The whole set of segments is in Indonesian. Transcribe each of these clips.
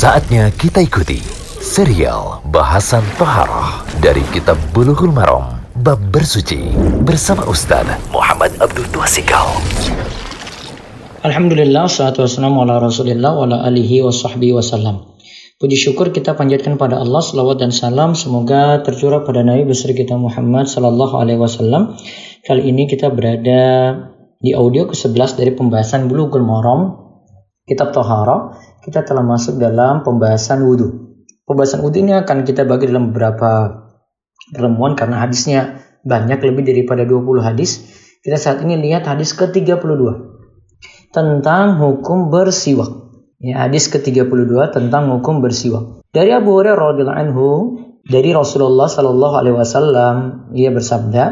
Saatnya kita ikuti serial bahasan Toharoh dari Kitab Bulughul Maram Bab Bersuci bersama Ustaz Muhammad Abdul Tuasikal. Alhamdulillah, salatu wassalamu ala rasulillah wa ala alihi wa sahbihi wasallam. Puji syukur kita panjatkan pada Allah, salawat dan salam semoga tercurah pada Nabi besar kita Muhammad sallallahu alaihi wasallam. Kali ini kita berada di audio ke-11 dari pembahasan Bulughul Maram Kitab Tohara. Kita telah masuk dalam pembahasan wudhu. Pembahasan wudhu ini akan kita bagi dalam beberapa pertemuan karena hadisnya banyak lebih daripada 20 hadis. Kita saat ini lihat hadis ke-32 tentang hukum bersiwak. Ya, hadis ke-32 tentang hukum bersiwak. Dari Abu Hurairah radhiyallahu anhu dari Rasulullah sallallahu alaihi wasallam ia bersabda,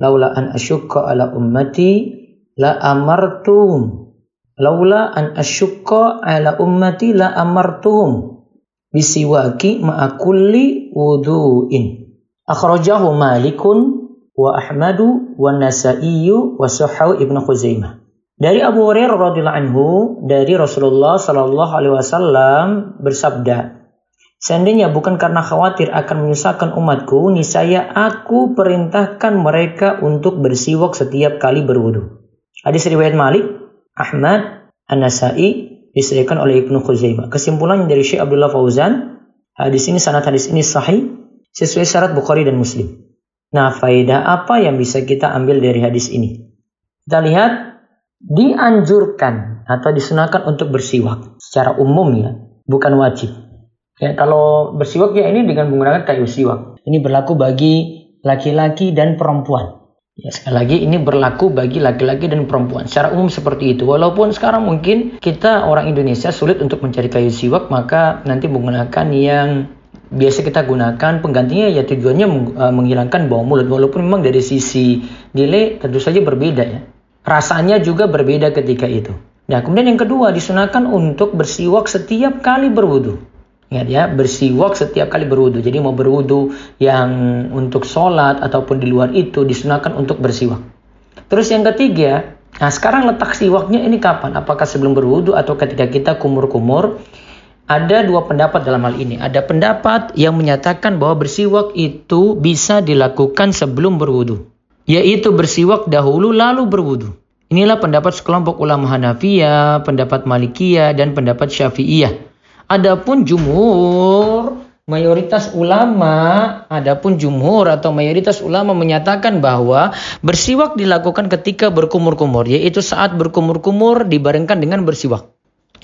"Laula an asyukka ala ummati la amartum laula an asyukka ala ummati la amartuhum bisiwaki ma'a kulli wudu'in. Akhrajahu Malikun wa Ahmadu wa Nasaiyu wa Suhaw Ibnu Khuzaimah. Dari Abu Hurairah radhiyallahu anhu dari Rasulullah sallallahu alaihi wasallam bersabda, Seandainya bukan karena khawatir akan menyusahkan umatku, niscaya aku perintahkan mereka untuk bersiwak setiap kali berwudu. Hadis riwayat Malik, Ahmad, An-Nasai disediakan oleh Ibnu Khuzaimah. Kesimpulannya dari Syekh Abdullah Fauzan, hadis ini sanad hadis ini sahih sesuai syarat Bukhari dan Muslim. Nah, faedah apa yang bisa kita ambil dari hadis ini? Kita lihat dianjurkan atau disunahkan untuk bersiwak secara umum ya, bukan wajib. Ya, kalau bersiwak ya ini dengan menggunakan kayu siwak. Ini berlaku bagi laki-laki dan perempuan. Ya, sekali lagi ini berlaku bagi laki-laki dan perempuan. Secara umum seperti itu. Walaupun sekarang mungkin kita orang Indonesia sulit untuk mencari kayu siwak, maka nanti menggunakan yang biasa kita gunakan penggantinya ya tujuannya menghilangkan bau mulut. Walaupun memang dari sisi nilai tentu saja berbeda ya. Rasanya juga berbeda ketika itu. Nah, kemudian yang kedua disunahkan untuk bersiwak setiap kali berwudu. Ingat ya, bersiwak setiap kali berwudu. Jadi mau berwudu yang untuk sholat ataupun di luar itu disunahkan untuk bersiwak. Terus yang ketiga, nah sekarang letak siwaknya ini kapan? Apakah sebelum berwudu atau ketika kita kumur-kumur? Ada dua pendapat dalam hal ini. Ada pendapat yang menyatakan bahwa bersiwak itu bisa dilakukan sebelum berwudu. Yaitu bersiwak dahulu lalu berwudu. Inilah pendapat sekelompok ulama Hanafiyah, pendapat Malikiyah, dan pendapat Syafi'iyah. Adapun jumhur, mayoritas ulama, adapun jumhur atau mayoritas ulama menyatakan bahwa bersiwak dilakukan ketika berkumur-kumur, yaitu saat berkumur-kumur dibarengkan dengan bersiwak.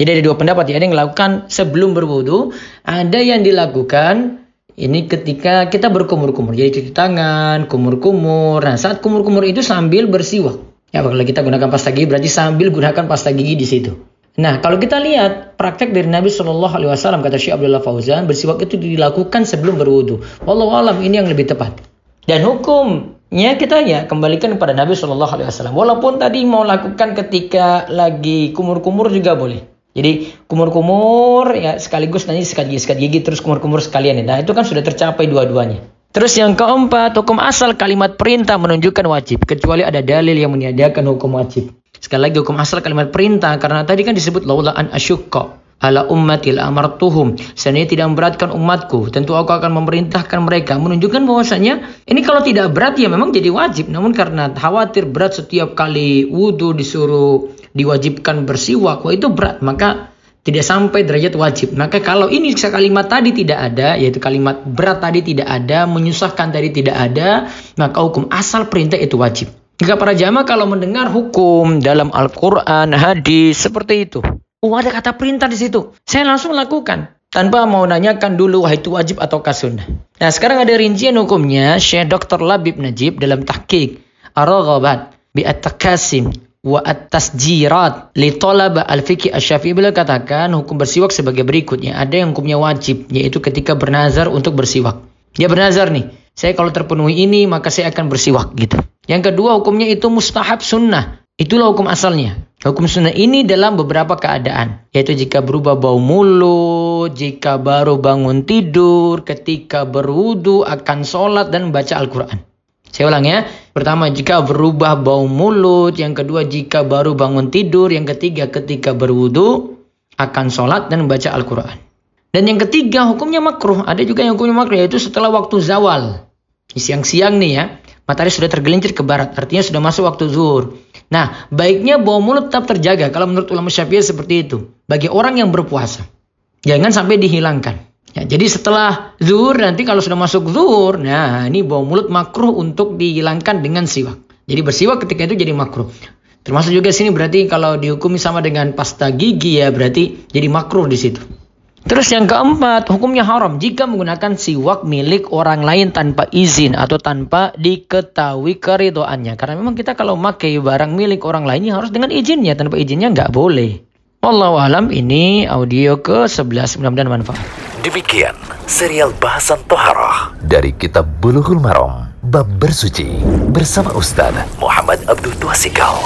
Jadi ada dua pendapat, ya. ada yang dilakukan sebelum berwudu, ada yang dilakukan ini ketika kita berkumur-kumur, jadi cuci tangan, kumur-kumur. Nah, saat kumur-kumur itu sambil bersiwak. Ya, kalau kita gunakan pasta gigi berarti sambil gunakan pasta gigi di situ. Nah, kalau kita lihat praktek dari Nabi Shallallahu Alaihi Wasallam kata Syekh Abdullah Fauzan, bersiwak itu dilakukan sebelum berwudu. Wallahu alam ini yang lebih tepat. Dan hukumnya kita ya kembalikan kepada Nabi Shallallahu Alaihi Wasallam. Walaupun tadi mau lakukan ketika lagi kumur-kumur juga boleh. Jadi kumur-kumur ya sekaligus nanti sikat gigi, gigi terus kumur-kumur sekalian. Nah itu kan sudah tercapai dua-duanya. Terus yang keempat, hukum asal kalimat perintah menunjukkan wajib. Kecuali ada dalil yang menyediakan hukum wajib. Sekali lagi hukum asal kalimat perintah karena tadi kan disebut laula an asyukka ala ummati la amartuhum. Seandainya tidak memberatkan umatku, tentu aku akan memerintahkan mereka. Menunjukkan bahwasanya ini kalau tidak berat ya memang jadi wajib. Namun karena khawatir berat setiap kali wudhu disuruh diwajibkan bersiwak, wah itu berat. Maka tidak sampai derajat wajib. Maka kalau ini kalimat tadi tidak ada, yaitu kalimat berat tadi tidak ada, menyusahkan tadi tidak ada, maka hukum asal perintah itu wajib. Jika para jamaah kalau mendengar hukum dalam Al-Quran, hadis, seperti itu. Oh ada kata perintah di situ. Saya langsung lakukan. Tanpa mau nanyakan dulu wah itu wajib atau sunnah. Nah sekarang ada rincian hukumnya Syekh Dr. Labib Najib dalam tahqiq Ar-Raghabat bi at-takasim wa at-tasjirat li talaba al-fiqh asy-syafi'i beliau katakan hukum bersiwak sebagai berikutnya. Ada yang hukumnya wajib yaitu ketika bernazar untuk bersiwak. Dia bernazar nih, saya kalau terpenuhi ini maka saya akan bersiwak gitu. Yang kedua hukumnya itu mustahab sunnah. Itulah hukum asalnya. Hukum sunnah ini dalam beberapa keadaan. Yaitu jika berubah bau mulut, jika baru bangun tidur, ketika berwudu, akan sholat dan baca Al-Quran. Saya ulang ya. Pertama, jika berubah bau mulut. Yang kedua, jika baru bangun tidur. Yang ketiga, ketika berwudu, akan sholat dan baca Al-Quran. Dan yang ketiga hukumnya makruh. Ada juga yang hukumnya makruh yaitu setelah waktu zawal. Siang-siang nih ya. Matahari sudah tergelincir ke barat. Artinya sudah masuk waktu zuhur. Nah, baiknya bau mulut tetap terjaga. Kalau menurut ulama syafi'i seperti itu. Bagi orang yang berpuasa. Jangan sampai dihilangkan. Ya, jadi setelah zuhur nanti kalau sudah masuk zuhur, nah ini bau mulut makruh untuk dihilangkan dengan siwak. Jadi bersiwak ketika itu jadi makruh. Termasuk juga sini berarti kalau dihukumi sama dengan pasta gigi ya berarti jadi makruh di situ. Terus yang keempat, hukumnya haram jika menggunakan siwak milik orang lain tanpa izin atau tanpa diketahui keridoannya. Karena memang kita kalau memakai barang milik orang lain harus dengan izinnya, tanpa izinnya nggak boleh. Wallahu alam ini audio ke-11 mudah-mudahan manfaat. Demikian serial bahasan Toharoh dari Kitab Bulughul Maram Bab Bersuci bersama Ustaz Muhammad Abdul Tuasikal.